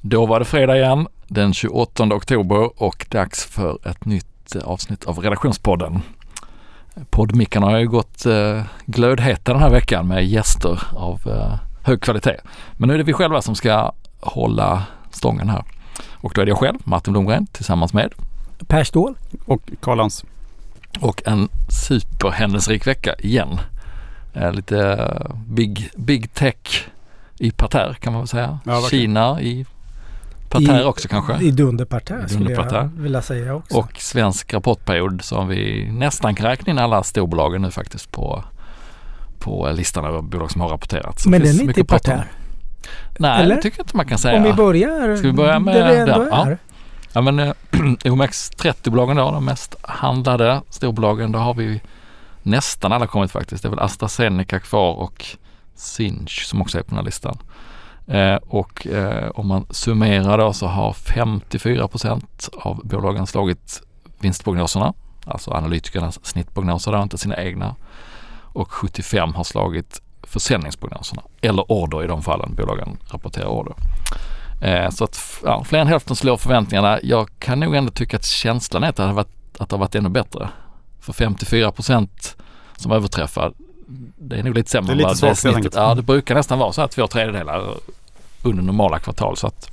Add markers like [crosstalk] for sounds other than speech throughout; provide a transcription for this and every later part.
Då var det fredag igen den 28 oktober och dags för ett nytt avsnitt av Redaktionspodden. Poddmickarna har ju gått eh, glödheta den här veckan med gäster av eh, hög kvalitet. Men nu är det vi själva som ska hålla stången här. Och då är det jag själv, Martin Blomgren, tillsammans med Per Ståhl och Karl Lans. Och en superhändelserik vecka igen. Eh, lite big, big tech i parterre kan man väl säga. Ja, Kina i parterre också kanske. I dunderparterre skulle dunderparterre. jag vilja säga också. Och svensk rapportperiod som vi nästan kan räkna in alla storbolagen nu faktiskt på, på listan över bolag som har rapporterat. Så Men den är inte i parterre. Nej, Eller? det tycker jag inte man kan säga. Om vi börjar Ska vi börja med där vi ändå? Ja. är. Ja men eh, [clears throat] OMX30-bolagen då, de mest handlade storbolagen, då har vi nästan alla kommit faktiskt. Det är väl AstraZeneca kvar och Sinch som också är på den här listan. Eh, och eh, om man summerar då så har 54% av bolagen slagit vinstprognoserna, alltså analytikernas snittprognoser då, inte sina egna. Och 75 har slagit försäljningsprognoserna eller order i de fallen bolagen rapporterar order. Eh, så att ja, fler än hälften slår förväntningarna. Jag kan nog ändå tycka att känslan är att det har varit, att det har varit ännu bättre. För 54% som överträffar, det är nog lite sämre Det är lite svagt. Ja, det brukar nästan vara så att två tredjedelar under normala kvartal. Så att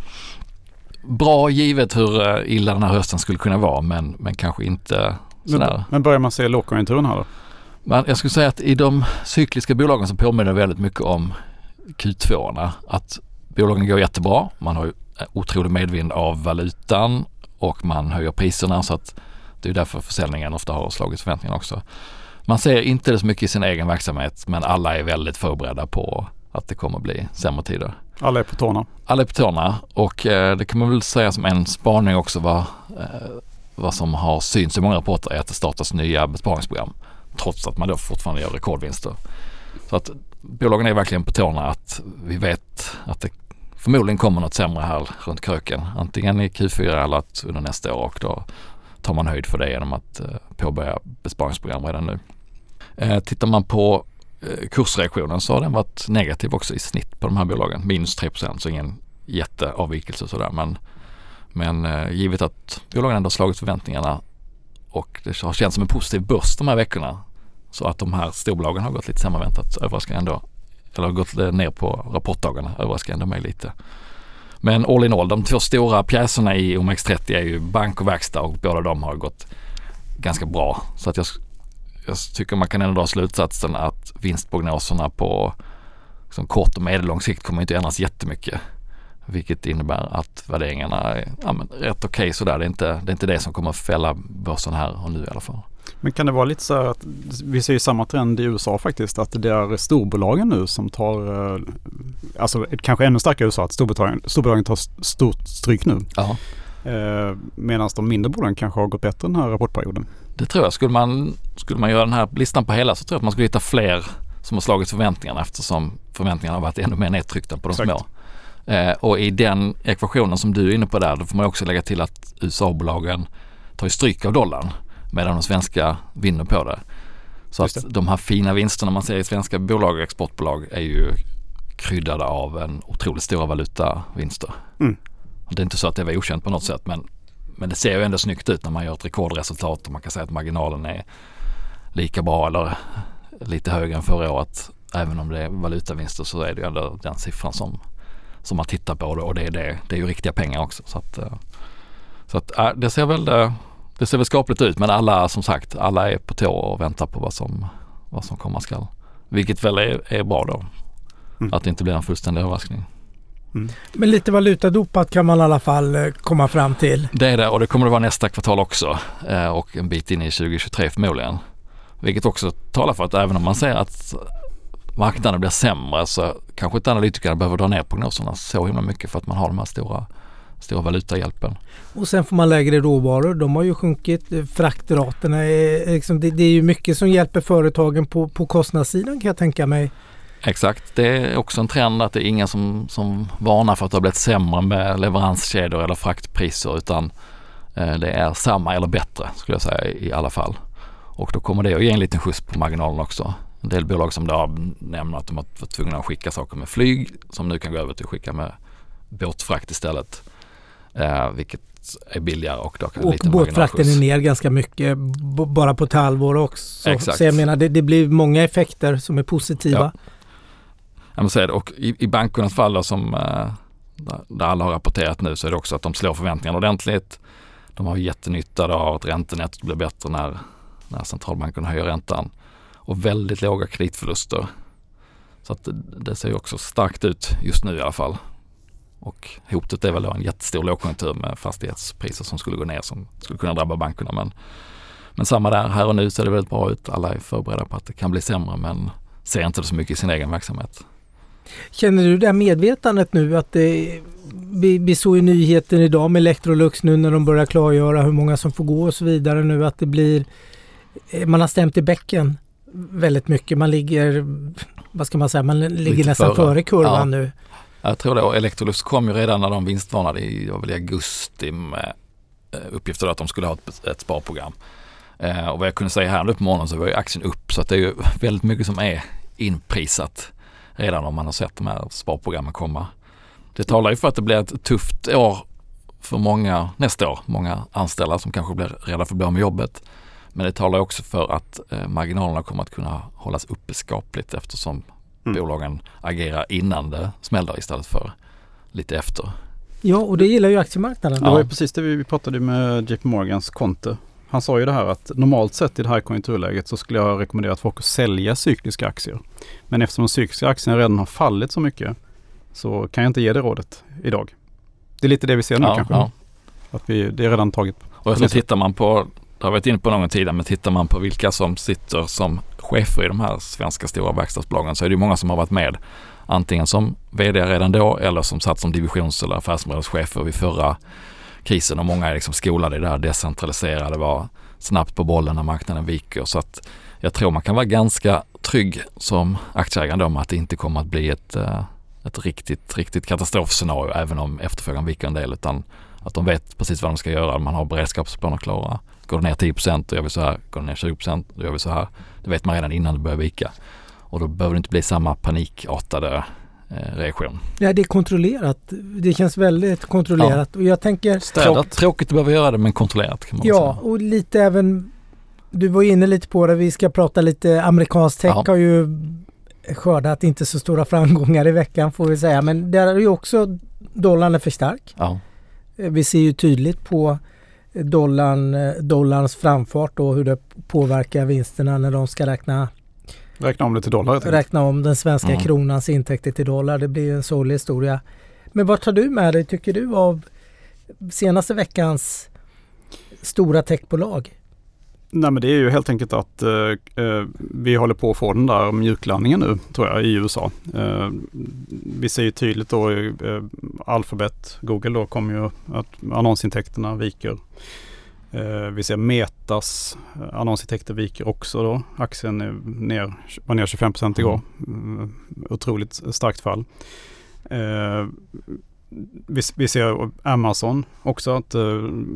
bra givet hur eh, illa den här hösten skulle kunna vara men, men kanske inte sådär. Men, men börjar man se lågkonjunkturen här då? Men jag skulle säga att i de cykliska bolagen så påminner det väldigt mycket om Q2. Att bolagen går jättebra. Man har ju otrolig medvind av valutan och man höjer priserna så att det är därför försäljningen ofta har slagit förväntningarna också. Man ser inte det så mycket i sin egen verksamhet men alla är väldigt förberedda på att det kommer bli sämre tider. Alla är på tårna. Alla är på tårna och eh, det kan man väl säga som en spaning också vad, eh, vad som har synts i många rapporter är att det startas nya besparingsprogram trots att man då fortfarande gör rekordvinster. Så att bolagen är verkligen på tårna att vi vet att det förmodligen kommer något sämre här runt kröken. Antingen i Q4 eller att under nästa år och då tar man höjd för det genom att eh, påbörja besparingsprogram redan nu. Eh, tittar man på Eh, kursreaktionen så har den varit negativ också i snitt på de här bolagen. Minus 3 procent så ingen jätteavvikelse sådär men, men eh, givet att bolagen ändå har slagit förväntningarna och det har känts som en positiv börs de här veckorna så att de här storbolagen har gått lite sämre väntat överraskar ändå eller har gått eh, ner på rapportdagarna överraskar ändå mig lite. Men all in all, de två stora pjäserna i OMX30 är ju bank och verkstad och båda de har gått ganska bra. Så att jag, jag tycker man kan ändå dra slutsatsen att vinstprognoserna på liksom kort och medellång sikt kommer inte ändras jättemycket. Vilket innebär att värderingarna är ja, men rätt okej okay sådär. Det är, inte, det är inte det som kommer fälla börsen här och nu i alla fall. Men kan det vara lite så här att vi ser ju samma trend i USA faktiskt. Att det är storbolagen nu som tar, eh, alltså kanske ännu starkare i USA, att storbolagen, storbolagen tar stort stryk nu. Ja. Eh, Medan de mindre bolagen kanske har gått bättre den här rapportperioden. Det tror jag. Skulle man, skulle man göra den här listan på hela så tror jag att man skulle hitta fler som har slagit förväntningarna eftersom förväntningarna har varit ännu mer nedtryckta på de Exakt. små. Eh, och i den ekvationen som du är inne på där, då får man också lägga till att USA-bolagen tar ju stryk av dollarn medan de svenska vinner på det. Så Just att de här fina vinsterna man ser i svenska bolag och exportbolag är ju kryddade av en otroligt stora valutavinster. Mm. Det är inte så att det var okänt på något sätt men, men det ser ju ändå snyggt ut när man gör ett rekordresultat och man kan säga att marginalen är lika bra eller lite högre än förra året. Även om det är valutavinster så är det ju ändå den siffran som, som man tittar på och det är, det, det är ju riktiga pengar också. Så att, eh, så att äh, det ser väl eh, det ser väl skapligt ut men alla som sagt alla är på tå och väntar på vad som, vad som komma skall. Vilket väl är, är bra då. Mm. Att det inte blir en fullständig överraskning. Men lite valutadopat kan man i alla fall eh, komma fram till. Det är det och det kommer det vara nästa kvartal också eh, och en bit in i 2023 förmodligen. Vilket också talar för att även om man ser att marknaden blir sämre så kanske inte analytikerna behöver dra ner prognoserna så himla mycket för att man har de här stora, stora valutahjälpen. Och sen får man lägre råvaror. De har ju sjunkit. Fraktraterna är liksom, det, det är ju mycket som hjälper företagen på, på kostnadssidan kan jag tänka mig. Exakt, det är också en trend att det är ingen som, som varnar för att det har blivit sämre med leveranskedjor eller fraktpriser utan eh, det är samma eller bättre skulle jag säga i alla fall. Och då kommer det att ge en liten skjuts på marginalen också. En del bolag som då nämner att de har varit tvungna att skicka saker med flyg som nu kan gå över till att skicka med båtfrakt istället. Eh, vilket är billigare och då kan Och båtfrakten är ner ganska mycket bara på ett halvår också. Exakt. Så jag menar det, det blir många effekter som är positiva. Ja, jag måste säga det. Och i, i bankernas fall då, som eh, där, där alla har rapporterat nu så är det också att de slår förväntningarna ordentligt. De har jättenytta då av att räntenettot blir bättre när, när centralbanken höjer räntan. Och väldigt låga kreditförluster. Så att det, det ser ju också starkt ut just nu i alla fall. Och hotet är väl då en jättestor lågkonjunktur med fastighetspriser som skulle gå ner som skulle kunna drabba bankerna. Men, men samma där, här och nu ser det väldigt bra ut. Alla är förberedda på att det kan bli sämre men ser inte det så mycket i sin egen verksamhet. Känner du det här medvetandet nu att det, vi, vi såg i nyheten idag med Electrolux nu när de börjar klargöra hur många som får gå och så vidare nu att det blir eh, man har stämt i bäcken väldigt mycket. Man ligger, vad ska man säga, man ligger Lite nästan före. före kurvan Ja. nu. Jag tror det. Och Electrolux kom ju redan när de vinstvarnade i, var väl i augusti med eh, uppgifter att de skulle ha ett, ett sparprogram. Eh, och vad jag kunde säga här nu på morgonen så var ju aktien upp så att det är ju väldigt mycket som är inprisat redan om man har sett de här sparprogrammen komma. Det talar ju för att det blir ett tufft år för många nästa år. Många anställda som kanske blir rädda för att bli av med jobbet. Men det talar också för att eh, marginalerna kommer att kunna hållas uppe skapligt eftersom Mm. bolagen agerar innan det smäller istället för lite efter. Ja, och det gillar ju aktiemarknaden. Det var ju precis det vi pratade med JP Morgans Conte. Han sa ju det här att normalt sett i det här konjunkturläget så skulle jag rekommendera att folk att sälja cykliska aktier. Men eftersom de cykliska aktierna redan har fallit så mycket så kan jag inte ge det rådet idag. Det är lite det vi ser nu Ja, kanske. ja. Att vi, det är redan taget. Och tror tittar man på, det har varit inne på någon tid, men tittar man på vilka som sitter som chefer i de här svenska stora verkstadsbolagen så är det många som har varit med antingen som vd redan då eller som satt som divisions eller affärsområdeschefer vid förra krisen och många är liksom skolade i det här decentraliserade, var snabbt på bollen när marknaden viker. Så att jag tror man kan vara ganska trygg som aktieägare om med att det inte kommer att bli ett, eh, ett riktigt, riktigt katastrofscenario även om efterfrågan viker en del utan att de vet precis vad de ska göra. Man har beredskapsplaner klara. Går det ner 10% då gör vi så här. Går det ner 20% då gör vi så här. Det vet man redan innan det börjar vika. Och då behöver det inte bli samma panikartade reaktion. Ja, det är kontrollerat. Det känns väldigt kontrollerat. Och jag tänker... Tråk, tråkigt att behöva göra det men kontrollerat kan man Ja, säga. och lite även... Du var inne lite på det. Vi ska prata lite amerikansk tech Ja. har ju skördat inte så stora framgångar i veckan får vi säga. Men där är ju också dollarn är för stark. Ja. Eh, Vi ser ju tydligt på dollarn, eh, dollarns framfart och hur det påverkar vinsterna när de ska räkna, Räkna om det till dollar. räkna om den svenska Mm. kronans intäkter till dollar. Det blir ju en sorglig historia. Men vad tar du med dig, tycker du, av senaste veckans stora techbolag? Nej men det är ju helt enkelt att eh, eh, vi håller på att få den där mjuklandningen nu tror jag i USA. Eh, vi ser ju tydligt då eh, Alphabet, Google då kommer ju att annonsintäkterna viker. Eh, vi ser Metas eh, annonsintäkter viker också då. Aktien är ner, var ner 25 procent igår. Mm, otroligt starkt fall. Eh, vi, vi ser Amazon också att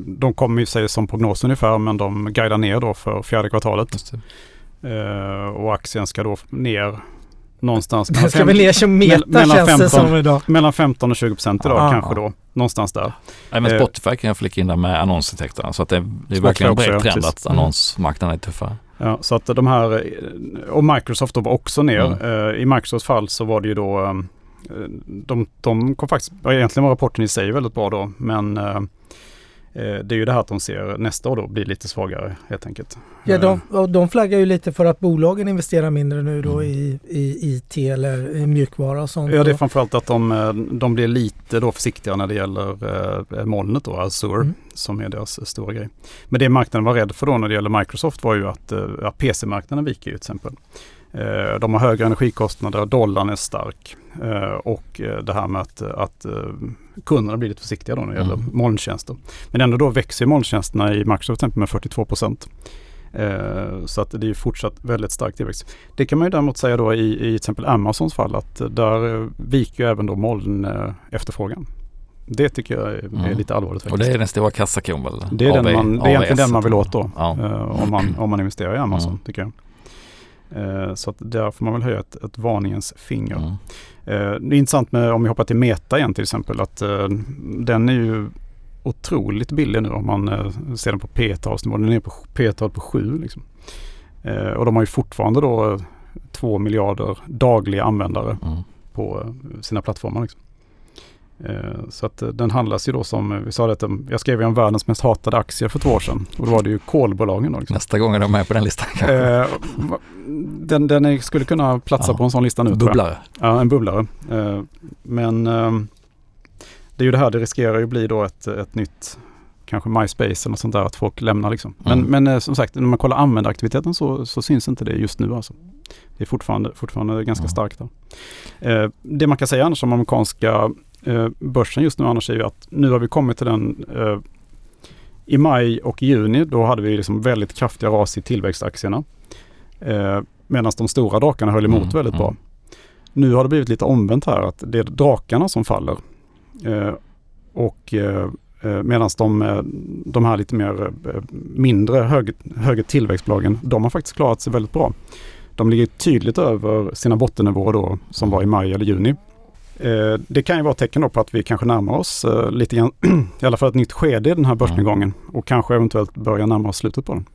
de kommer i sig som prognos ungefär men de guidar ner då för fjärde kvartalet. Det. Och aktien ska då ner någonstans Den [laughs] mellan, ska väl ner som meta mellan känns det 15 som idag. mellan 15 och 20 procent idag Ja. kanske då. Någonstans där. Men Eh, Spotify kan jag flika in där med annonsintäkterna så att det, det är Spotify verkligen en bred trend precis. att annonsmarknaden är tuffare. Ja, så att de här, eh, och Microsoft var också ner. Mm. Eh, I Microsofts fall så var det ju då, de, de kom faktiskt, egentligen var rapporten i sig väldigt bra då, men det är ju det här att de ser nästa år då blir lite svagare helt enkelt. Ja, Eh, de, och de flaggar ju lite för att bolagen investerar mindre nu då Mm. i, i IT eller i mjukvara och sånt. Ja, det är framförallt att de, eh, de blir lite då försiktiga när det gäller eh, molnet då, Azure, Mm. som är deras stora grej. Men det marknaden var rädd för då när det gäller Microsoft var ju att eh, ja, PC-marknaden viker ju till exempel. Eh, De har högre energikostnader, dollarn är stark eh, och eh, det här med att, att kunderna blir lite försiktiga då när det gäller Mm. molntjänster. Men ändå då växer molntjänsterna i Microsoft till exempel med 42 procent. Så att det är fortsatt väldigt stark tillväxt. Det kan man ju däremot säga då i, i till exempel Amazons fall att där viker ju även då moln efterfrågan. Det tycker jag är, Mm. lite allvarligt Och faktiskt. det är den stora kassakon väl? Det är, den AV man, det är egentligen den man vill åt då. Ja. om, man, om man investerar i Amazon Mm. tycker jag. Eh, så att där får man väl höja ett, ett varningens finger. Mm. Eh, det är intressant med, om vi hoppar till Meta igen till exempel, att eh, den är ju otroligt billig nu om man ser den på P-talsnivå. Den är på P-tal på 7 liksom. Och de har ju fortfarande då 2 miljarder dagliga användare Mm. på sina plattformar. Liksom. Eh, Så att eh, den handlas ju då som, eh, vi sa det att jag skrev ju om världens mest hatade aktier för två år sedan. Och då var det ju kolbolagen då. Liksom. Nästa gång är de med på den listan kanske. Den den skulle kunna platsa Ja. på en sån lista nu. Bubblare. Ja, en bubblare. Men ehm, det är ju det här, det riskerar ju bli då ett, ett nytt kanske MySpace eller något sånt där, att folk lämnar liksom. Men, Mm. men som sagt, när man kollar användaraktiviteten så, så syns inte det just nu alltså. Det är fortfarande, fortfarande ganska Mm. starkt. Eh, Det man kan säga annars om amerikanska eh, börsen just nu annars är ju att nu har vi kommit till den eh, i maj och juni, då hade vi liksom väldigt kraftiga ras i tillväxtaktierna. Eh, Medan de stora drakarna höll emot Mm, väldigt bra. mm. Nu har det blivit lite omvänt här att det är drakarna som faller. Eh, och eh, eh, medan de, eh, de här lite mer eh, mindre hög, högre tillväxtbolagen, de har faktiskt klarat sig väldigt bra. De ligger tydligt över sina bottennivåer då som var i maj eller juni. Eh, det kan ju vara tecken på att vi kanske närmar oss eh, lite grann, [clears throat] i alla fall ett nytt skede i den här börsnedgången och kanske eventuellt börja närma oss slutet på den.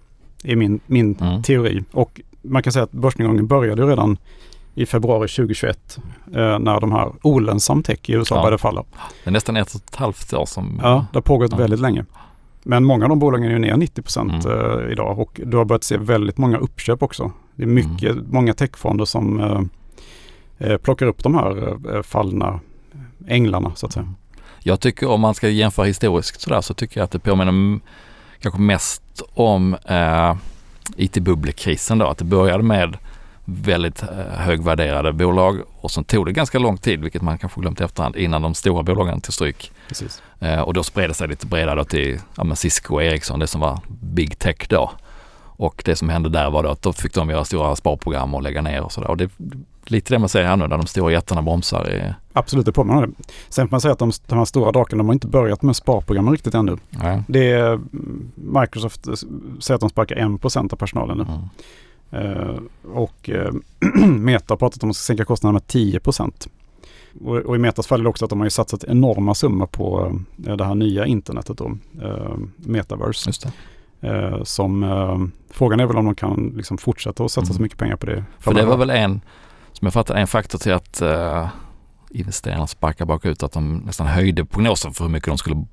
Det är min, min Mm. teori. Och man kan säga att börsnedgången började ju redan i februari 2021 eh, när de här olönsam tech i USA Ja. började falla. Det är nästan ett och ett halvt år som... Ja, det har pågått Ja. väldigt länge. Men många av de bolagen är ju ner 90 procent Mm. idag och du har börjat se väldigt många uppköp också. Det är mycket, Mm. många techfonder som plockar upp de här eh, fallna änglarna så att säga. Jag tycker om man ska jämföra historiskt sådär så tycker jag att det påminner kanske mest om eh, IT-bubblekrisen då. Att det började med väldigt eh, högvärderade bolag och sen tog det ganska lång tid, vilket man kanske glömt i efterhand, innan de stora bolagen tog stryk. Precis. Eh, och då spred det sig lite bredare till ja, Cisco och Ericsson, det som var big tech då. Och det som hände där var då att då fick de göra stora sparprogram och lägga ner och sådär. Och det är lite det man ser här nu när de stora jättarna bromsar. I, Absolut, det påminner det. Sen får man säga att de, de här stora drakarna, de har inte börjat med sparprogram riktigt ännu. ja. Det är mm, Microsoft säger att de sparkar 1% av personalen nu. mm. Eh, och eh, [clears throat] Meta har pratat om att sänka kostnaderna med 10 och, och i Metas fall är det också att de har ju satsat enorma summor på eh, det här nya internetet då, Metaverse. Eh, som, eh, frågan är väl om de kan liksom fortsätta att satsa så Mm. mycket pengar på det. För det var väl en, som jag fattar en faktor till att uh, investerarna sparkar bakut, att de nästan höjde prognosen för hur mycket de skulle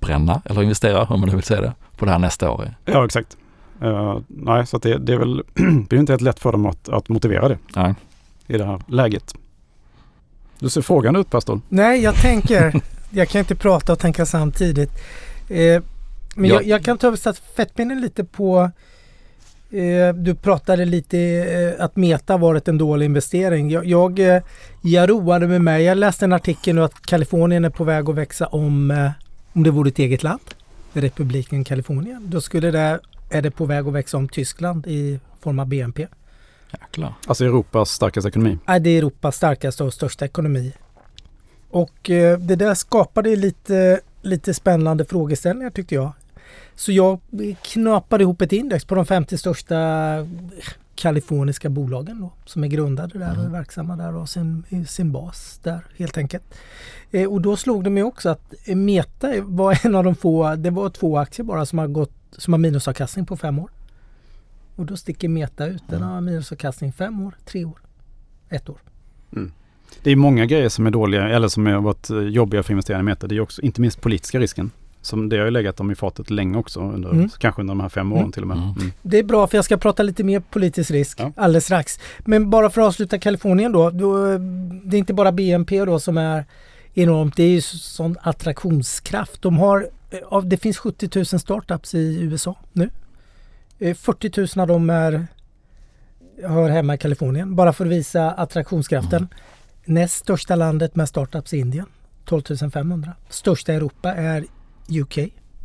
bränna eller investera, om man nu vill säga det, på det här nästa år. Ja, exakt. Eh, nej, så att det, det är väl [clears throat] det är inte helt lätt för dem att, att motivera det Nej. i det här läget. Du ser frågan ut, pastor. Nej, jag tänker, jag kan inte prata och tänka samtidigt. Eh, men Ja. jag, jag kan ta över stafettpinnen lite på eh, du pratade lite eh, att Meta varit en dålig investering. Jag, jag, eh, jag roade med mig. Jag läste en artikel nu att Kalifornien är på väg att växa om, eh, om det vore ett eget land. Republiken Kalifornien. Då skulle det, är det på väg att växa om Tyskland i form av BNP. Jäklar. Alltså Europas starkaste ekonomi. är det Europas starkaste och största ekonomi. Och eh, det där skapade lite, lite spännande frågeställningar tyckte jag. Så jag knapade ihop ett index på de 50 största kaliforniska bolagen då, som är grundade där och är Mm. verksamma där och sin, sin bas där helt enkelt. Eh, och då slog det mig också att Meta var [laughs] en av de få, det var två aktier bara som har gått som har minusavkastning på fem år. Och då sticker Meta ut. Den har minusavkastning fem år, tre år, ett år. Det är många grejer som är dåliga eller som har varit eh, jobbiga för investerare i Meta. Det är också inte minst politiska risken. Som det har ju legat dem i fatet länge också, under, Mm. kanske under de här fem åren Mm. till och med. Mm. Mm. Det är bra för jag ska prata lite mer politisk risk Ja. alldeles strax. Men bara för att avsluta Kalifornien då. då eh, det är inte bara BNP då som är enormt. Det är ju sån attraktionskraft. De har, eh, det finns 70 000 startups i USA nu. Eh, 40 000 av dem är, hör hemma i Kalifornien. Bara för att visa attraktionskraften. Näst största landet med startups är Indien. 12 500. Största i Europa är UK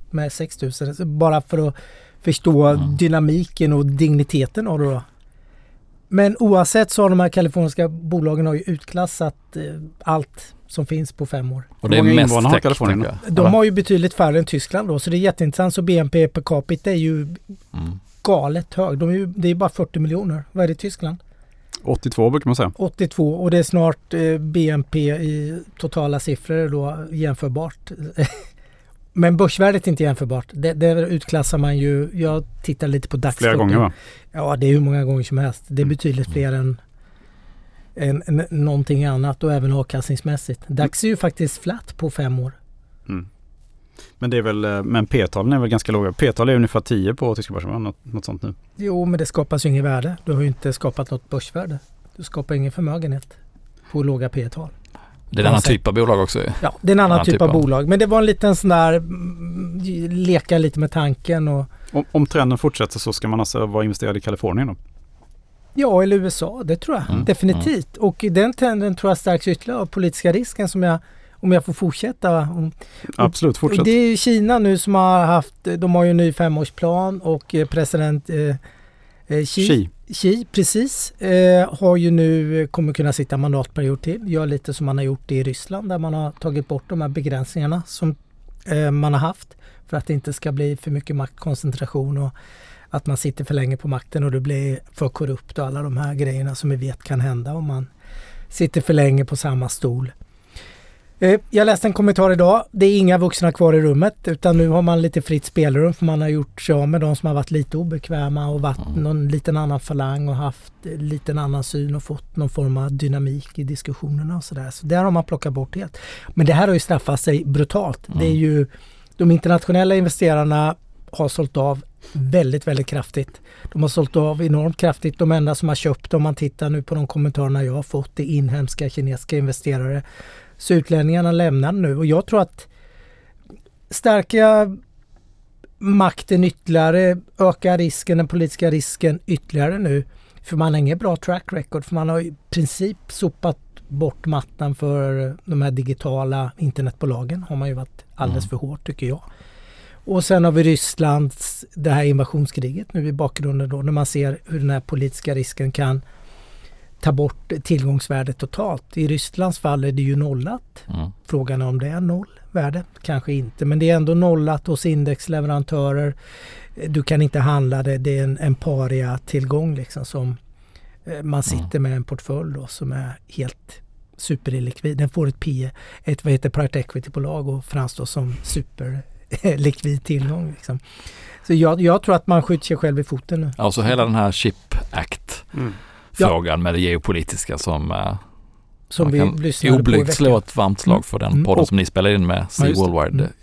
med 6 000. Så Bara för att förstå Mm. dynamiken och digniteten av det då. Men oavsett så har de här kaliforniska bolagen har ju utklassat eh, allt som finns på fem år. Och det är mest invånare har Kalifornien. De har ju betydligt färre än Tyskland då så det är jätteintressant. Så BNP per capita är ju Mm. galet hög. De är ju, det är bara 40 miljoner. Vad är det i Tyskland? 82 brukar man säga. 82 och det är snart eh, BNP i totala siffror då jämförbart. [laughs] Men börsvärdet är inte jämförbart. Det, det utklassar man ju. Jag tittar lite på dagsstocken. Flera gånger va? Ja, det är hur många gånger som helst. Det är Mm. betydligt fler än, än, än någonting annat och även avkastningsmässigt. DAX är ju faktiskt flat på fem år. Mm. Men det är väl, eh, men P-talen är väl ganska låga. P-tal är ungefär 10 på tyska börsen, något, något sånt nu. Jo, men det skapas ju inget värde. Du har ju inte skapat något börsvärde. Du skapar ingen förmögenhet på låga P tal Det är en annan typ av bolag också. Ja, det är en annan Annan typ, typ av av- bolag. Men det var en liten sån där mm, leka lite med tanken och Om, om trenden fortsätter så ska man alltså vara investerad i Kalifornien då? ja, eller USA, det tror jag Mm, definitivt. Och den trenden tror jag stärks ytterligare av politiska risken som jag, om jag får fortsätta. Om, Absolut, fortsätt. Och det är ju Kina nu som har haft, de har ju en ny femårsplan och eh, president eh, Xi, Xi. Xi precis, eh, har ju nu, eh, kommer kunna sitta mandatperiod till. Gör lite som man har gjort i Ryssland där man har tagit bort de här begränsningarna som eh, man har haft för att det inte ska bli för mycket maktkoncentration och att man sitter för länge på makten och det blir för korrupt och alla de här grejerna som vi vet kan hända om man sitter för länge på samma stol. Eh, Jag läste en kommentar idag. Det är inga vuxna kvar i rummet utan nu har man lite fritt spelrum för man har gjort sig av med de som har varit lite obekväma och varit Mm. någon liten annan falang och haft eh, lite annan syn och fått någon form av dynamik i diskussionerna och sådär. Så där har man plockat bort helt. Men det här har ju straffat sig brutalt. Det är Mm. ju de internationella investerarna har sålt av väldigt, väldigt kraftigt. De har sålt av enormt kraftigt. De enda som har köpt, om man tittar nu på de kommentarerna jag har fått, det är inhemska kinesiska investerare. Så utlänningarna lämnar nu och jag tror att stärka makten ytterligare, öka risken, den politiska risken ytterligare nu. För man har inget bra track record, för man har i princip sopat bort mattan för de här digitala internetbolagen. har man ju varit alldeles Mm. för hårt tycker jag. Och sen har vi Rysslands, det här invasionskriget nu i bakgrunden då, när man ser hur den här politiska risken kan ta bort tillgångsvärdet totalt. I Rysslands fall är det ju nollat. Mm. Frågan är om det är noll värde. Kanske inte, men det är ändå nollat hos indexleverantörer. Du kan inte handla det. Det är en, en paria-tillgång liksom som eh, man sitter med en portfölj då som är helt superillikvid. Den får ett P, ett vad heter private equity-bolag och framstår som superlikvid tillgång. Liksom. Så jag, jag tror att man skjuter sig själv i foten nu. Alltså hela den här Chip Act Mm. Frågan med det geopolitiska som eh, Som vi lyssnade oblygt slå ett varmt slag för den Mm. podden Och- som ni spelade in med Ja, Sea. Worldwide Mm.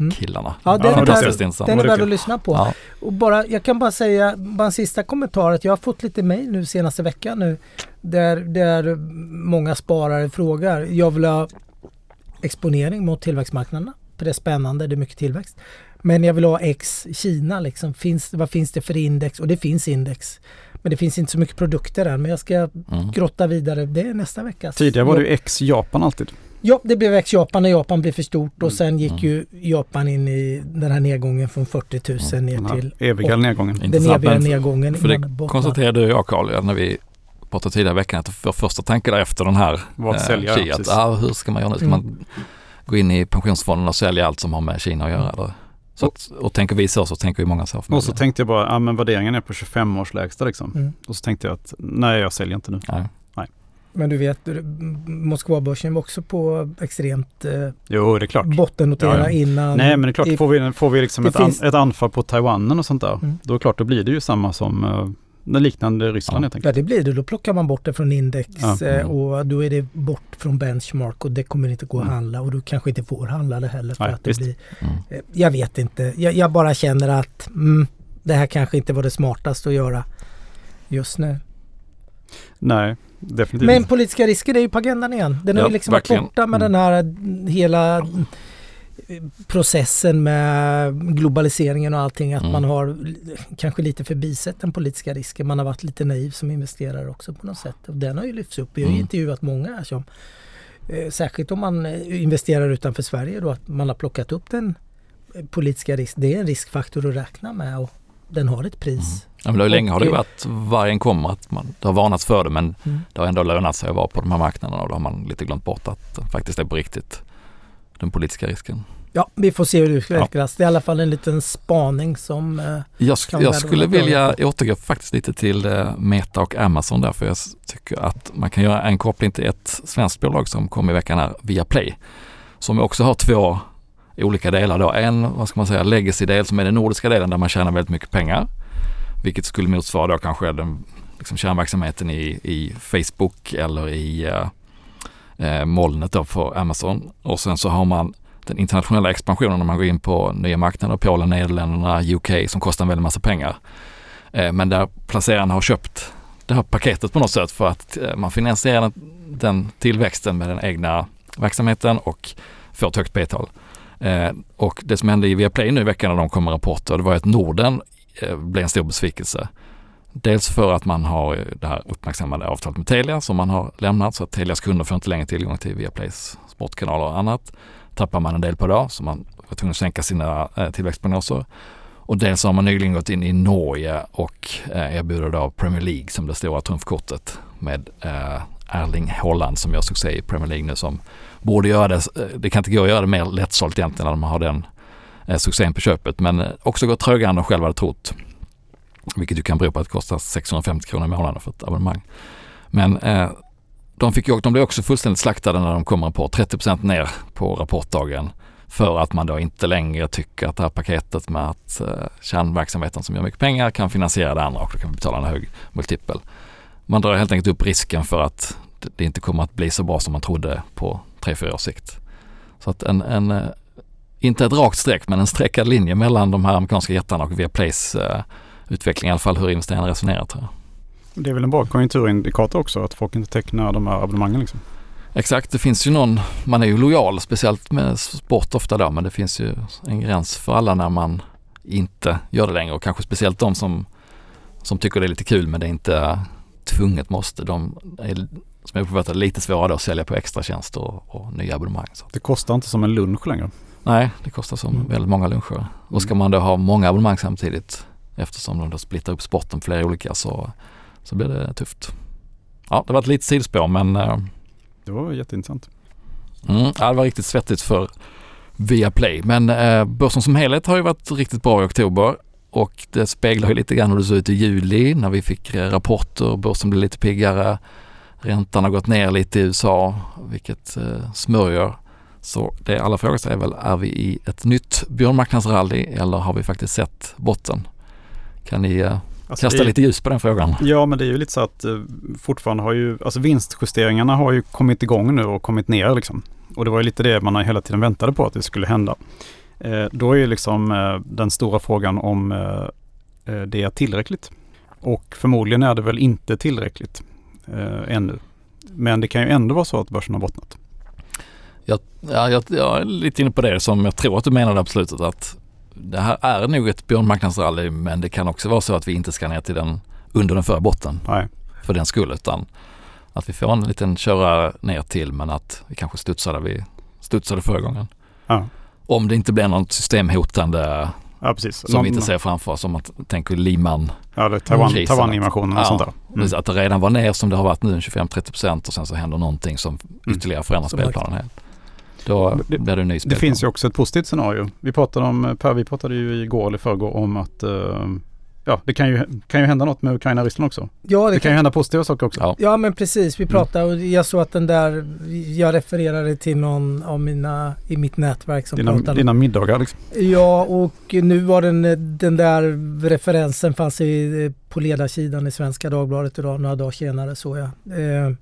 Mm. killarna. Ja, den Ja, är fantastiskt intressant. den är värd att lyssna på. Ja. Och bara, jag kan bara säga, bara en sista kommentar, att jag har fått lite mejl nu senaste veckan nu där, där många sparare frågar. Jag vill ha exponering mot tillväxtmarknaderna, för det är spännande, det är mycket tillväxt. Men jag vill ha X Kina, liksom. finns, vad finns det för index? Och det finns index. Men det finns inte så mycket produkter än, men jag ska Mm. grotta vidare. Det är nästa vecka. Tidigare var det ju ex-Japan alltid. Ja, det blev X Japan när Japan blev för stort och Mm. sen gick Mm. ju Japan in i den här nedgången från 40 000 Den ner här till eviga och- nedgången. den Intressant, eviga nedgången. För det konstaterade jag och Carl ja, när vi pratade tidigare i veckan att vår första tanke där efter den här Var att sälja, Kia, att, ah, hur ska man göra nu? Ska Mm. man gå in i pensionsfonden och sälja allt som har med Kina att göra? Eller? Så att, och tänker vi så så tänker ju många så. Och så tänkte jag bara, ja men värderingen är på 25 års lägsta liksom. Mm. Och så tänkte jag att nej jag säljer inte nu. Nej. Men du vet, Moskvabörsen var också på extremt eh, Jo det är klart. bottennotera Ja, ja. innan. Nej men det är klart, i- får vi, får vi liksom ett, an, finns- ett anfall på Taiwanen och sånt där, Mm. då är det klart, då blir det ju samma som den liknande Ryssland Ja. helt Ja enkelt. det blir det. Då plockar man bort det från index Ja. eh, Mm. och då är det bort från benchmark och det kommer inte gå att Mm. handla och du kanske inte får handla det heller för Nej, att det visst. blir Mm. Eh, Jag vet inte. Jag, jag bara känner att mm, det här kanske inte var det smartaste att göra just nu. Nej, definitivt Men politiska risker är ju på agendan igen. Den har Ja, ju liksom varit borta med Mm. den här hela processen med globaliseringen och allting. Att Mm. man har kanske lite förbisett den politiska risken. Man har varit lite naiv som investerare också på något sätt. Och den har ju lyfts upp. Vi har ju Mm. intervjuat många här som eh, Särskilt om man eh, investerar utanför Sverige då att man har plockat upp den eh, politiska risken. Det är en riskfaktor att räkna med och den har ett pris. Ja, men det länge har det varit vargen kommer att man, det har varnats för det men Mm. det har ändå lönat sig att vara på de här marknaderna och då har man lite glömt bort att det faktiskt är på riktigt den politiska risken. Ja, vi får se hur det utvecklas. Det är i alla fall en liten spaning som... Eh, jag, sk- jag skulle vilja återgå faktiskt lite till eh, Meta och Amazon därför jag tycker att man kan göra en koppling till ett svenskt bolag som kom i veckan här, Viaplay. Som också har två olika delar då. En, vad ska man säga, legacy-del som är den nordiska delen där man tjänar väldigt mycket pengar. Vilket skulle motsvara då kanske den liksom kärnverksamheten i, i Facebook eller i eh, eh, molnet då för Amazon. Och sen så har man den internationella expansionen när man går in på nya marknader, Polen, Nederländerna, UK som kostar en väldig massa pengar. Eh, men där placerarna har köpt det här paketet på något sätt för att eh, man finansierar den, den tillväxten med den egna verksamheten och får ett högt p-tal. Eh, och det som hände i Viaplay nu i veckan när de kom med rapporter, det var att Norden eh, blev en stor besvikelse. Dels för att man har det här uppmärksammade avtalet med Telia som man har lämnat så att Telias kunder får inte längre tillgång till Viaplays sportkanaler och annat. Tappar man en del på det så man var tvungen att sänka sina eh, tillväxtprognoser. Och dels har man nyligen gått in i Norge och eh, erbjuder då Premier League som det stora trumfkortet med eh, Erling Haaland som gör succé i Premier League nu som borde göra det. Det kan inte gå att göra det mer lättsålt egentligen när man har den succén på köpet men också gått trögare än de själva hade trott. Vilket ju kan bero på att det kostar 650 kronor i månaden för ett abonnemang. Men eh, de, fick de blev också fullständigt slaktade när de kom på 30% ner på rapportdagen. För att man då inte längre tycker att det här paketet med att eh, kärnverksamheten som gör mycket pengar kan finansiera det andra och då kan vi betala en hög multipel. Man drar helt enkelt upp risken för att det inte kommer att bli så bra som man trodde på 3-4 års sikt. Så att en, en, eh, inte ett rakt streck men en streckad linje mellan de här amerikanska jättarna och Viaplays eh, utveckling, i alla fall hur investerarna resonerar tror jag. Det är väl en bra konjunkturindikator också att folk inte tecknar de här abonnemangen liksom. Exakt, det finns ju någon, man är ju lojal speciellt med sport ofta då men det finns ju en gräns för alla när man inte gör det längre och kanske speciellt de som, som tycker det är lite kul men det är inte tvunget måste. De är som jag uppfattar lite svårare att sälja på extra tjänster och, och nya abonnemang. Så. Det kostar inte som en lunch längre? Nej, det kostar som mm. väldigt många luncher. Och ska man då ha många abonnemang samtidigt eftersom de då splittar upp sporten flera olika så, så blir det tufft. Ja, det var ett litet sidospår men uh, Det var jätteintressant. Mm, ja, det var riktigt svettigt för Viaplay. Men uh, börsen som helhet har ju varit riktigt bra i oktober och det speglar ju lite grann hur det såg ut i juli när vi fick uh, rapporter. Börsen blev lite piggare. Räntan har gått ner lite i USA vilket uh, smörjer. Så det alla frågar sig är väl, är vi i ett nytt björnmarknadsrally eller har vi faktiskt sett botten? Kan ni uh, alltså kasta lite ljus på den frågan? Ja, men det är ju lite så att uh, fortfarande har ju, alltså vinstjusteringarna har ju kommit igång nu och kommit ner liksom. Och det var ju lite det man hela tiden väntade på att det skulle hända. Uh, då är ju liksom den stora frågan om det är tillräckligt. Och förmodligen är det väl inte tillräckligt ännu. Men det kan ju ändå vara så att börsen har bottnat. Jag, ja, jag, jag är lite inne på det som jag tror att du menade slutet att det här är nog ett björnmarknadsrally men det kan också vara så att vi inte ska ner till den under den förra botten Nej. för den skull utan att vi får en liten köra ner till men att vi kanske studsar där vi studsade förra gången. Ja. Om det inte blir något systemhotande ja, precis. som Någon, vi inte ser framför oss, som man tänker Liman Ja, det Taiwan, Taiwan-invasionen och ja, sånt där. Mm. Att det redan var ner som det har varit nu 25-30% och sen så händer någonting som mm. ytterligare förändrar spelplanen helt. Då det, blir det en ny Det finns ju också ett positivt scenario. Vi pratade om, Per, vi pratade ju igår eller förrgår om att uh, ja, det kan ju, kan ju hända något med Ukraina och Ryssland också. Ja, det, det kan, kan ju hända positiva saker också. Ja, ja men precis. Vi mm. pratade och jag såg att den där, jag refererade till någon av mina i mitt nätverk som dina, pratade. Dina middagar liksom. Ja, och nu var den, den där referensen fanns i, på ledarsidan i Svenska Dagbladet idag, några dagar senare såg jag. Eh,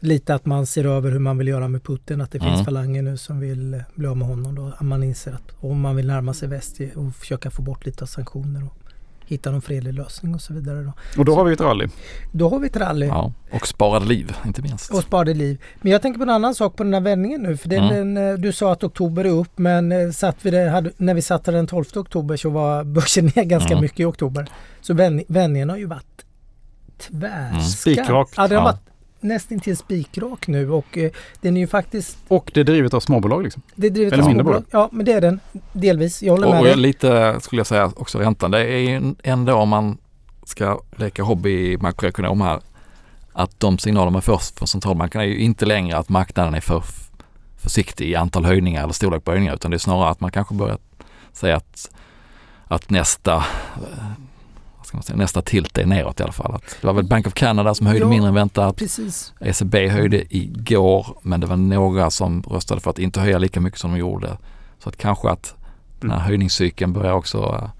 lite att man ser över hur man vill göra med Putin. Att det mm. finns falanger nu som vill bli av med honom. Då. Att man inser att om man vill närma sig väst och försöka få bort lite av sanktioner och hitta någon fredlig lösning och så vidare. Då. Och då har vi ett rally. Då har vi ett rally. Ja, och sparade liv inte minst. Och sparade liv. Men jag tänker på en annan sak på den här vändningen nu. För den, mm. den, eh, du sa att oktober är upp men eh, satt vi det, hade, när vi satte den 12 oktober så var börsen ner ganska mm. mycket i oktober. Så vändningen har ju varit tvärskarp. Mm. Spikrak. Ja, den har varit nästintill spikrak nu och eh, den är ju faktiskt... Och det är drivet av småbolag liksom? Det är drivet Eller av småbolag. Ja, men det är den delvis. Jag håller med och, dig. Och lite skulle jag säga också räntan. Det är ju ändå om man ska leka hobby makroekonom här att de signaler man får från centralbanken är ju inte längre att marknaden är för, för försiktig i antal höjningar eller storlek på höjningar utan det är snarare att man kanske börjar säga att, att nästa eh, ska man säga, nästa tilt är neråt i alla fall. Att det var väl Bank of Canada som höjde Ja, mindre än väntat. Precis. ECB höjde igår men det var några som röstade för att inte höja lika mycket som de gjorde. Så att kanske att den här höjningscykeln börjar också eh,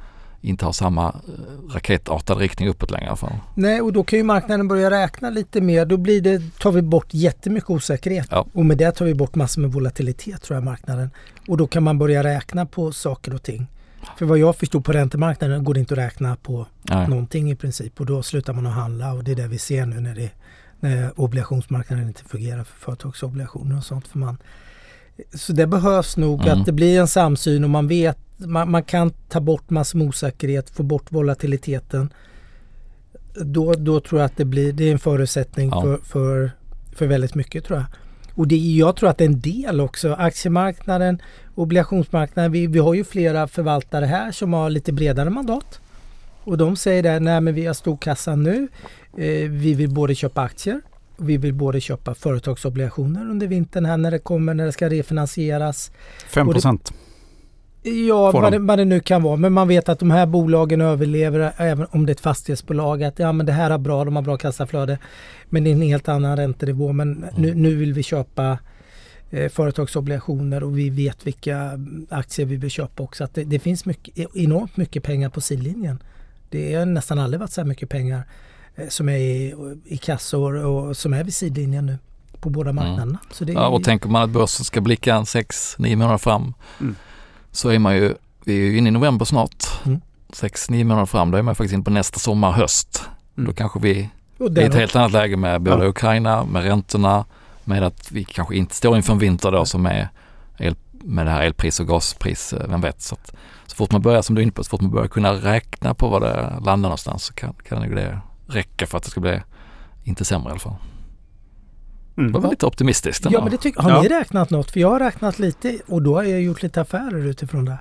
inte ha samma eh, raketartad riktning uppåt längre i alla fall. Nej, och då kan ju marknaden börja räkna lite mer. Då blir det, tar vi bort jättemycket osäkerhet. Ja. Och med det tar vi bort massor med volatilitet tror jag marknaden. Och då kan man börja räkna på saker och ting. För vad jag förstod på räntemarknaden går det inte att räkna på Nej. någonting i princip. Och då slutar man att handla och det är det vi ser nu när, det, när obligationsmarknaden inte fungerar för företagsobligationer och sånt. För man, så det behövs nog Mm. att det blir en samsyn och man vet man, man kan ta bort massor med osäkerhet, få bort volatiliteten. Då, då tror jag att det blir det är en förutsättning Ja. för, för, för väldigt mycket tror jag. Och det, jag tror att det är en del också. Aktiemarknaden, obligationsmarknaden. Vi, vi har ju flera förvaltare här som har lite bredare mandat. Och de säger där, nej men vi har stor kassa nu. Eh, vi vill både köpa aktier och vi vill både köpa företagsobligationer under vintern här när det kommer, när det ska refinansieras. 5 procent. Ja, vad de? det, vad det nu kan vara. Men man vet att de här bolagen överlever även om det är ett fastighetsbolag. Att ja, men det här är bra, de har bra kassaflöde. Men det är en helt annan räntenivå. Men nu, nu vill vi köpa eh, företagsobligationer och vi vet vilka aktier vi vill köpa också. Att det, det finns mycket, enormt mycket pengar på sidlinjen. Det har nästan aldrig varit så här mycket pengar eh, som är i, i kassor och som är vid sidlinjen nu på båda marknaderna. Så det är, Ja, och tänker man att börsen ska blicka en 6-9 månader fram Mm. Så är man ju, vi är ju inne i november snart. Mm. 6-9 månader fram, då är man faktiskt inne på nästa sommar, höst. Mm. Då kanske vi är i ett helt annat läge med både Ja. Ukraina, med räntorna, med att vi kanske inte står inför en vinter då som är el, med det här elpris och gaspris, eh, vem vet. Så, att, så fort man börjar, som du är inne på, så fort man börjar kunna räkna på vad det landar någonstans så kan, kan det räcka för att det ska bli inte sämre i alla fall. Det var Mm. lite optimistiskt Ja, men det tycker, har Ja. ni räknat något? För jag har räknat lite och då har jag gjort lite affärer utifrån det.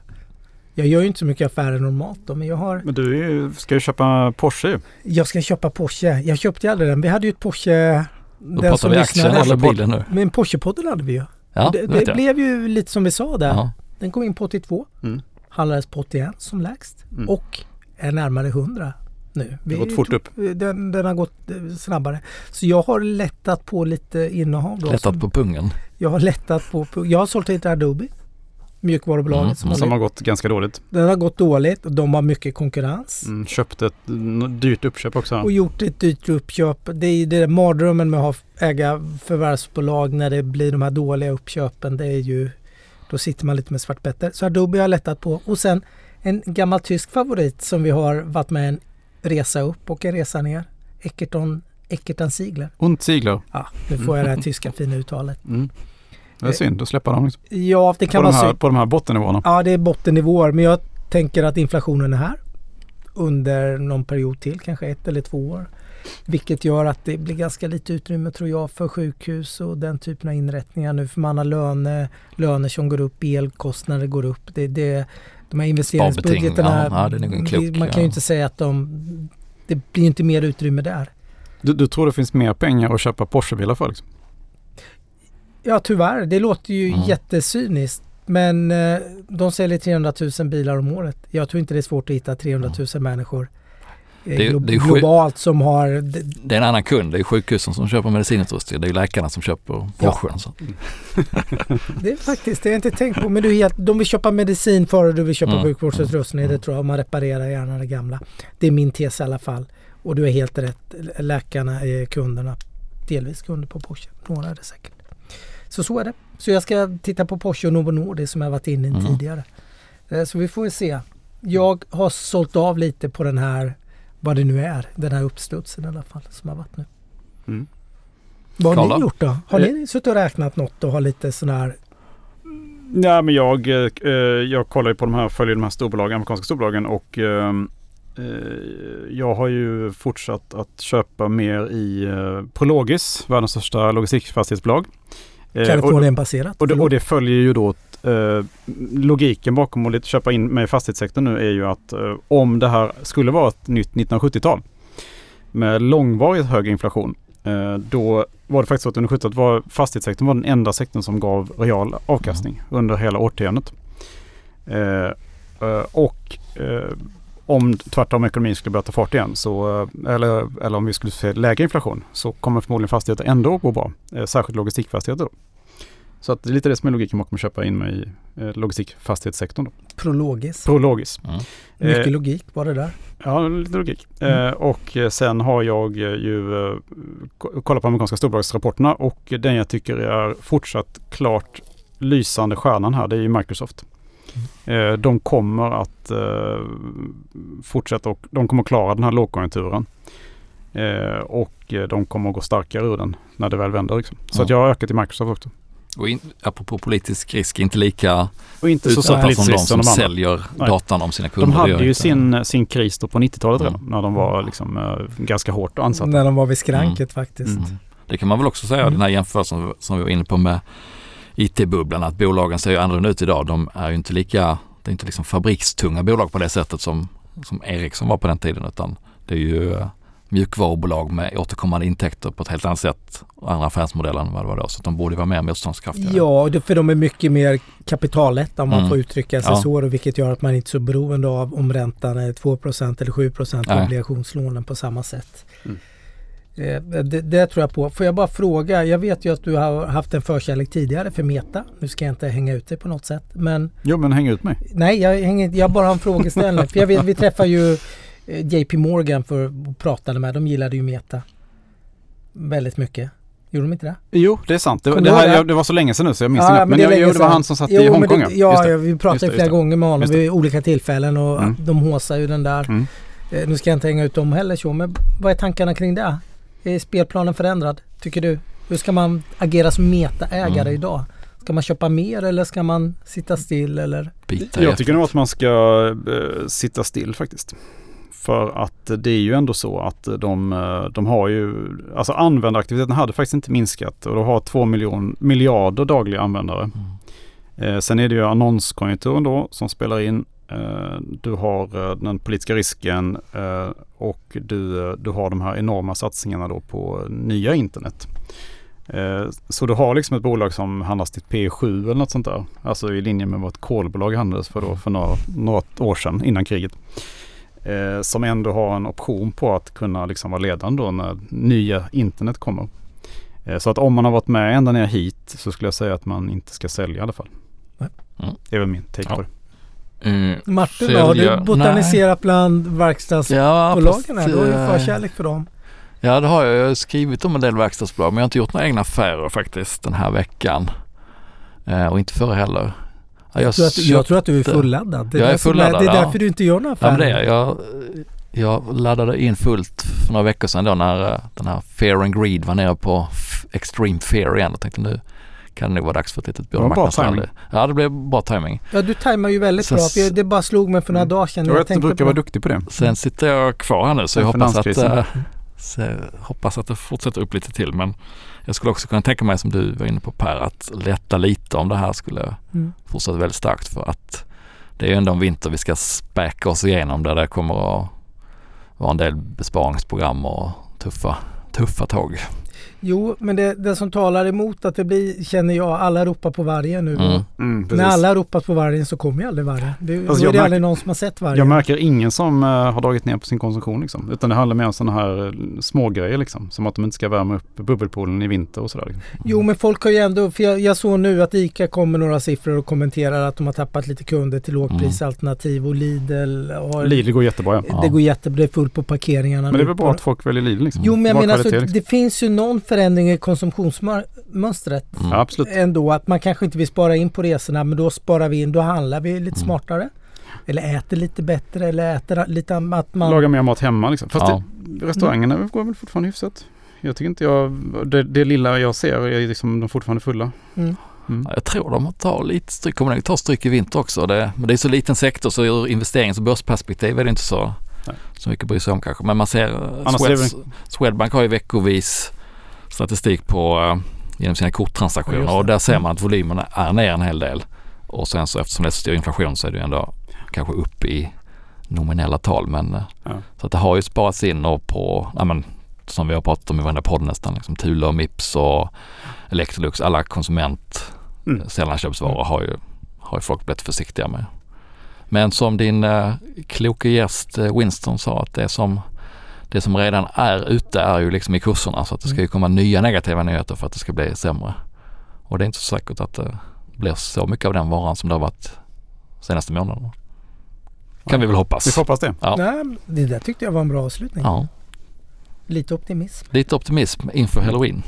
Jag gör ju inte så mycket affärer normalt då, men jag har... Men du är ju- ska ju köpa Porsche. Jag ska köpa Porsche. Jag köpte ju aldrig den. Vi hade ju ett Porsche... Då pratar vi aktien lyssnade- eller bilen nu. Men Porsche-podden hade vi ju. Ja, det, det det blev ju lite som vi sa där. Ja. Den kom in på 82. Mm. Handlades på 81 som lägst. Mm. Och är närmare 100 nu. Det har gått fort upp. Den, den har gått eh, snabbare. Så jag har lättat på lite innehav då. Lättat på pungen. Jag har lättat på, jag har sålt lite Adobe. Mjukvarubolaget Mm, som, Som har gått ganska dåligt. Den har gått dåligt och de har mycket konkurrens. Mm, köpt ett dyrt uppköp också. Och gjort ett dyrt uppköp. Det är det där mardrömmen med att äga förvärvsbolag när det blir de här dåliga uppköpen. Det är ju, då sitter man lite med svartpetter. Så Adobe har jag lättat på. Och sen en gammal tysk favorit som vi har varit med en resa upp och en resa ner. Eckerton, Eckerton Ziegler. Und Ziegler. Ja, nu får jag det här tyska fina uttalet. Mm. Det är synd att släppa dem liksom. Ja, det på, kan de vara här, synd. på de här bottennivåerna. Ja, det är bottennivåer. Men jag tänker att inflationen är här under någon period till, kanske ett eller två år. Vilket gör att det blir ganska lite utrymme tror jag för sjukhus och den typen av inrättningar nu. För man har löne, löner som går upp, elkostnader går upp. Det, det, de här investeringsbudgeterna, Sparbeting, ja, klok, man kan ju inte säga att de... Det blir inte mer utrymme där. Du, du tror det finns mer pengar att köpa Porsche-bilar för liksom? Ja tyvärr, det låter ju Mm. jättecyniskt. Men eh, de säljer 300 000 bilar om året. Jag tror inte det är svårt att hitta 300 000 människor eh, Det är- glo- det är globalt som har... d- Det är en annan kund. Det är sjukhusen som köper medicinutrustning. Det är läkarna som köper Porschen. Så. [laughs] Det är faktiskt, det har jag inte tänkt på. Men du helt, de vill köpa medicin före du vill köpa Mm. sjukvårdsutrustning. Mm. Det tror jag. Man reparerar gärna det gamla. Det är min tes i alla fall. Och du är helt rätt. Läkarna är kunderna. Delvis kunder på Porsche. Några är det säkert. Så så är det. Så jag ska titta på Porsche och Novo Nordisk som jag varit inne i Mm. tidigare. Eh, Så vi får se. Jag har sålt av lite på den här, vad det nu är, den här uppstudsen i alla fall som har varit nu. Mm. Vad har Karl då? ni gjort då? Har ni suttit och räknat något och har lite sån här Ja, men jag, eh, jag kollar ju på de här, följer de här storbolagen, amerikanska storbolagen och eh, eh, jag har ju fortsatt att köpa mer i eh, Prologis, världens största logistikfastighetsbolag. Eh, Kan och-? Och det, och det följer ju då eh, logiken bakom att lite köpa in mig i fastighetssektorn nu är ju att eh, om det här skulle vara ett nytt 1970-tal med långvarigt hög inflation Eh, då var det faktiskt så att under 70-talet var fastighetssektorn var den enda sektorn som gav real avkastning under hela årtiondet. Eh, och om tvärtom ekonomin skulle börja ta fart igen, så, eh, eller, eller om vi skulle se lägre inflation, så kommer förmodligen fastigheter ändå gå bra. Eh, särskilt logistikfastigheter då. Så att det är lite det som är logiken bakom att köpa in mig i eh, logistikfastighetssektorn. Då. Prologis. Prologis. Mm. Mycket Eh, logik var det där. Ja, lite logik. Mm. Eh, och sen har jag ju eh, ko- kollat på amerikanska storbolagsrapporterna och den jag tycker är fortsatt klart lysande stjärnan här, det är ju Microsoft. Eh, de kommer att eh, fortsätta och de kommer att klara den här lågkonjunkturen. Eh, och de kommer att gå starkare ur den när det väl vänder. Liksom. Så Ja. att jag har ökat i Microsoft också. Och in, apropå politisk risk, inte lika Och inte så, som de som som de säljer Nej. datan om sina kunder. De hade ju sin, sin kris då på 90-talet redan Mm. när de var liksom, eh, ganska hårt ansatta. När de var vid skranket faktiskt. Mm. Mm. Det kan man väl också säga, Mm. den här jämförelsen som vi var inne på med IT-bubblan, att bolagen ser ju annorlunda ut idag. De är ju inte lika, det är inte liksom fabrikstunga bolag på det sättet som, som Ericsson var på den tiden, utan det är ju eh, mjukvarubolag med återkommande intäkter på ett helt annat sätt och andra affärsmodeller än vad det var då. Så de borde vara mer motståndskraftiga. Ja, det- för de är mycket mer kapitallätta om man Mm. får uttrycka sig Ja. så. och Vilket gör att man inte är så beroende av om räntan är 2% eller 7 i Nej. obligationslånen på samma sätt. Mm. Eh, Det, det tror jag på. Får jag bara fråga, jag vet ju att du har haft en förkärlek tidigare för Meta. Nu ska jag inte hänga ut dig på något sätt. Men Jo men häng ut mig. nej, jag, hänger, jag bara har en frågeställning. för jag vet, vi träffade ju eh, JP Morgan för och pratade med. De gillade ju Meta väldigt mycket. Gjorde de inte det? Jo, det är sant. Det, det, här, jag, det var så länge sedan nu så jag minns Ja, inte. men Men, det jag, jo, det var han som satt Jo, i Hongkong. det, ja, ja, vi pratade Just flera just gånger med honom vid olika tillfällen och Mm. de håsar ju den där. Mm. Eh, Nu ska jag inte hänga ut dem heller så, men vad är tankarna kring det? Är spelplanen förändrad, tycker du? Hur ska man agera som metaägare Mm. idag? Ska man köpa mer eller ska man sitta still eller? Bita Jag tycker nog att man ska eh, sitta still faktiskt. För att det är ju ändå så att de, eh, de har ju, alltså användaraktiviteten hade faktiskt inte minskat och de har två miljon, miljarder dagliga användare. Mm. Eh, sen är det ju annonskonjunkturen då som spelar in. Eh, du har eh, den politiska risken eh, och du, du har de här enorma satsningarna då på nya internet. Så du har liksom ett bolag som handlas till P7 eller något sånt där. Alltså i linje med vad ett kolbolag handlades för då för några, några år sedan innan kriget. Som ändå har en option på att kunna liksom vara ledande då när nya internet kommer. Så att om man har varit med ända ner hit så skulle jag säga att man inte ska sälja i alla fall. Mm. Det är väl min take Ja. på det. Mm. Martin då, har du botaniserat bland verkstadsbolagen Ja, här? Du har ju eh, förkärlek för dem. Ja det har jag. Jag har skrivit om en del verkstadsbolag men jag har inte gjort några egna affärer faktiskt den här veckan. Eh, och inte förra heller. Ja, Jag tror, att, jag tror att du är fulladdad. Det är, Jag är fulladdad, det är ja. därför du inte gör några Ja affärer. men det är jag. Jag laddade in fullt för några veckor sedan då när eh, den här Fear and Greed var nere på Extreme Fear igen. Jag tänkte nu kan det vara dags för ett litet Det var bra marknadsrally. timing. Ja det blev bra timing. Ja, du tajmar ju väldigt Så- bra. För jag- det bara slog mig för några Mm. dagar sedan. Jag vet att du tänkte brukar på- vara duktig på det. Sen sitter jag kvar här nu så jag Sen hoppas att, jag hoppas att det fortsätter upp lite till. Men jag skulle också kunna tänka mig som du var inne på Per att lätta lite om det här skulle Mm. fortsätta väldigt starkt för att det är ju ändå en vinter vi ska späka oss igenom där det kommer att vara en del besparingsprogram och tuffa, tuffa tag. Jo, men det, det som talar emot att det blir, känner jag, alla ropar på vargen nu. Mm. Mm, när alla ropat på vargen så kommer ju aldrig vargen. Det, Alltså, är det märker- aldrig någon som har sett vargen. Jag märker ingen som eh, har dragit ner på sin konsumtion liksom. Utan det handlar mer om sådana här uh, smågrejer liksom. Som att de inte ska värma upp bubbelpoolen i vinter och sådär. Liksom. Jo, men folk har ju ändå, för jag, jag såg nu att ICA kom med några siffror och kommenterar att de har tappat lite kunder till lågprisalternativ och Lidl har... Lidl går jättebra ja. Det går jättebra, det är fullt på parkeringarna Men det är väl bra att folk väljer Lidl liksom. Jo men jag menar alltså, liksom. det finns ju någon förändring i konsumtionsmönstret Mm. Ja, absolut. ändå. Att man kanske inte vill spara in på resorna men då sparar vi in, då handlar vi lite Mm. smartare. Eller äter lite bättre eller äter lite att man... Laga mer mat hemma liksom. Fast Ja. det, restaurangerna går väl fortfarande hyfsat. Jag tycker inte jag, det, det lilla jag ser är liksom de fortfarande fulla. Mm. Mm. Ja, Jag tror de tar lite stryk, kommer nog ta stryk i vinter också. Det, men det är så liten sektor så ur investerings och börsperspektiv är det inte så, Nej. så mycket att bry sig om kanske. Men man ser, Swed, Swedbank har ju veckovis statistik på eh, genom sina Ja, korttransaktioner det. och där ser man att volymerna är ner en hel del. Och sen så eftersom det är så stor inflation så är det ju ändå kanske upp i nominella tal men eh, Ja. så att det har ju sparats in och på, ja men som vi har pratat om i varenda podd nästan, liksom Thule och Mips och Electrolux, alla konsument Mm. sällanköpsvaror har ju, har ju folk blivit försiktiga med. Men som din eh, kloke gäst eh, Winston sa att det som, det som redan är ute är ju liksom i kurserna så att det ska ju komma nya negativa nyheter för att det ska bli sämre. Och det är inte så säkert att det blir så mycket av den varan som det har varit senaste månaderna. Kan vi väl hoppas. Vi får hoppas det. Ja. Nej, det där tyckte jag var en bra avslutning. Ja, Lite optimism. lite optimism inför halloween.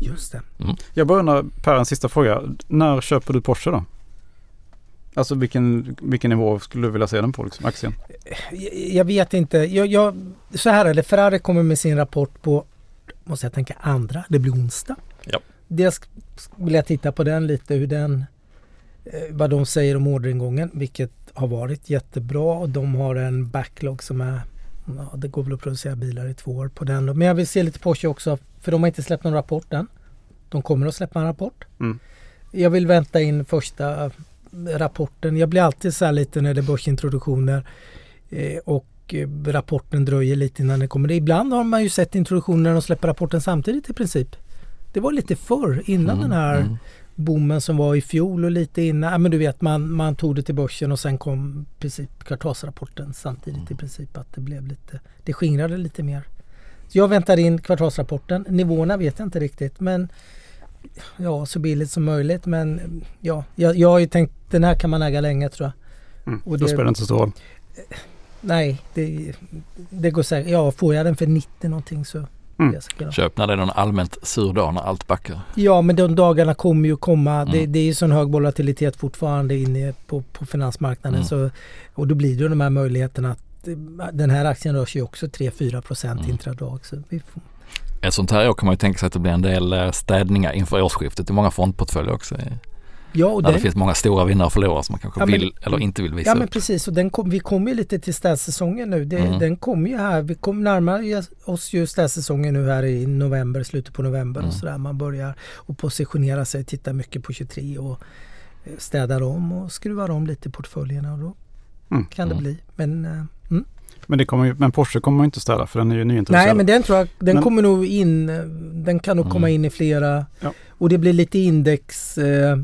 Just det. Jag bara undrar, Per, en sista fråga. När köper du Porsche då? Alltså vilken, vilken nivå skulle du vilja se den på, liksom, aktien? Jag, jag vet inte. Jag, jag, så här är det. Ferrari kommer med sin rapport på, måste jag tänka, andra. Det blir onsdag. Ja. Dels vill jag titta på den lite, hur den, eh, vad de säger om orderingången, vilket har varit jättebra och de har en backlog som är, ja, det går väl att producera bilar i två år på den. Men jag vill se lite Porsche också, för de har inte släppt någon rapport än. De kommer att släppa en rapport. Mm. Jag vill vänta in första rapporten. Jag blir alltid så här lite när det är börsintroduktioner eh, och eh, rapporten dröjer lite innan den kommer. Ibland har man ju sett introduktioner när de släpper rapporten samtidigt i princip. Det var lite förr innan Mm, den här mm. boomen som var i fjol och lite innan. Men du vet man, man tog det till börsen och sen kom princip kvartalsrapporten samtidigt i princip att det blev lite, det skingrade lite mer. Så jag väntar in kvartalsrapporten. Nivåerna vet jag inte riktigt men ja så billigt som möjligt men ja, jag, jag har ju tänkt den här kan man äga länge tror jag. Mm. Och Då det- spelar det inte så stor roll. Nej, det, det går säkert. Ja, får jag den för 90 någonting så Mm. Köp när det är någon allmänt sur dag när allt backar. Ja, men de dagarna kommer ju komma. Det, Mm. det är ju sån hög volatilitet fortfarande inne på, på finansmarknaden. Mm. Så, och då blir det de här möjligheterna att den här aktien rör sig också 3-4 procent Mm. intradag. Så vi får, Ett sånt här år kan man ju tänka sig att det blir en del eh, städningar inför årsskiftet i många fondportföljer också. ja, och den, det finns många stora vinnare och förlorare som man kanske Ja, men- vill eller inte vill visa ja men upp. precis. Och den kom, vi kommer ju lite till städsäsongen nu. Det, Mm. Den kommer ju här. Vi kommer närmare oss ju städsäsongen nu här i november, slutet på november Mm. och sådär. Man börjar och positionera sig, titta mycket på 23 och eh, städar om och skruvar om lite i portföljerna och då Mm. kan det Mm. bli. Men, eh. Men, det kommer ju, men Porsche kommer man ju inte ställa för den är ju nyintroducerad. Nej men den tror jag, den Men- kommer nog in, eh, den kan nog komma Mm. in i flera Ja. och det blir lite index eh,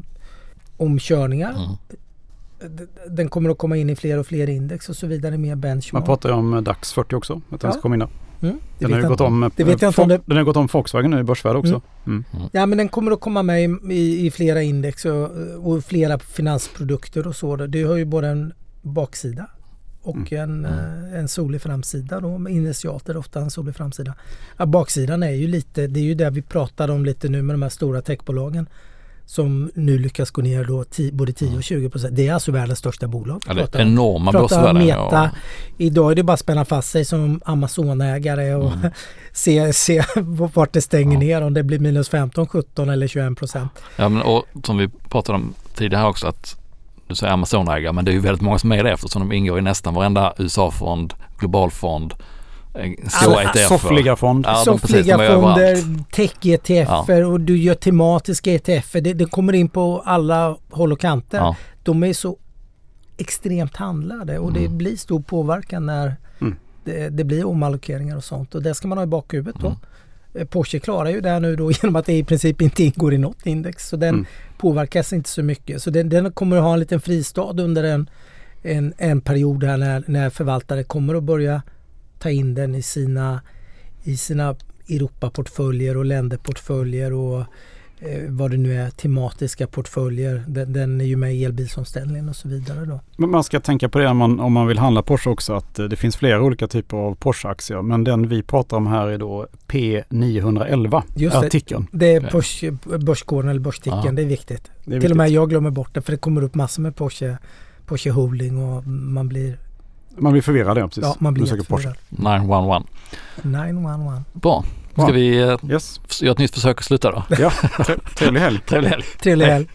omkörningar. Mm. Den kommer att komma in i fler och fler index och så vidare, mer Man benchmark. pratar ju om eh, DAX 40 också. Att den Ja. ska komma in där. Mm, det Den har gått om, eh, Det vet jag inte om det- Den har gått om Volkswagen nu i börsvärde också. Mm. Mm. Ja men den kommer att komma med i, i, i flera index och, och flera finansprodukter och så. Det har ju både en baksida och en, Mm. eh, en solig framsida då. Med Initiater ofta en solig framsida. Ja, baksidan är ju lite, det är ju det vi pratar om lite nu med de här stora techbolagen. Som nu lyckas gå ner då både 10 och 20 procent. Det är alltså världens största bolag. Ja, det är enorma börsvärden. Meta. Ja. Idag är det bara att spänna fast sig som Amazon-ägare och Mm. [laughs] se, se [laughs] vart det stänger Ja. ner. Om det blir minus 15, 17 eller 21 procent. Ja, men, och som vi pratade om tidigare också att du säger Amazon-ägare men det är ju väldigt många som är det eftersom de ingår i nästan varenda USA-fond, globalfond, stora Alla- ETF. Soffliga fond. Ja, Soffliga fonder, överallt. tech-ETFer och du gör tematiska ETFer. Det, det kommer in på alla håll och kanter. Ja. De är så extremt handlade och det Mm. blir stor påverkan när Mm. det, det blir omallokeringar och sånt. Och det ska man ha i bakhuvudet då. Mm. Eh, Porsche klarar ju det här nu då [laughs] genom att det i princip inte ingår i något index. Så den Mm påverkas inte så mycket. Så den, den kommer att ha en liten fristad under en, en, en period här när, när förvaltare kommer att börja ta in den i sina, i sina Europaportföljer och länderportföljer och vad det nu är, tematiska portföljer. Den, den är ju med i elbilsomställningen och så vidare då. Men man ska tänka på det om man, om man vill handla Porsche också att eh, det finns flera olika typer av Porsche-aktier. Men den vi pratar om här är då P911. Just det. artikeln. Det är. Porsche, börskoden eller börsticken, Ja. det är viktigt. Det är Till och med jag glömmer bort det för det kommer upp massor med Porsche, Porsche Holding och man blir, Man blir förvirrad ja, precis. ja, man blir Du söker Porsche. jätteförvirrad. 911. 911. Bra. Ska vi eh, Yes. göra ett nytt försök att sluta då? Ja, [laughs] tre- trevlig helg. Trevlig helg. Trevlig helg.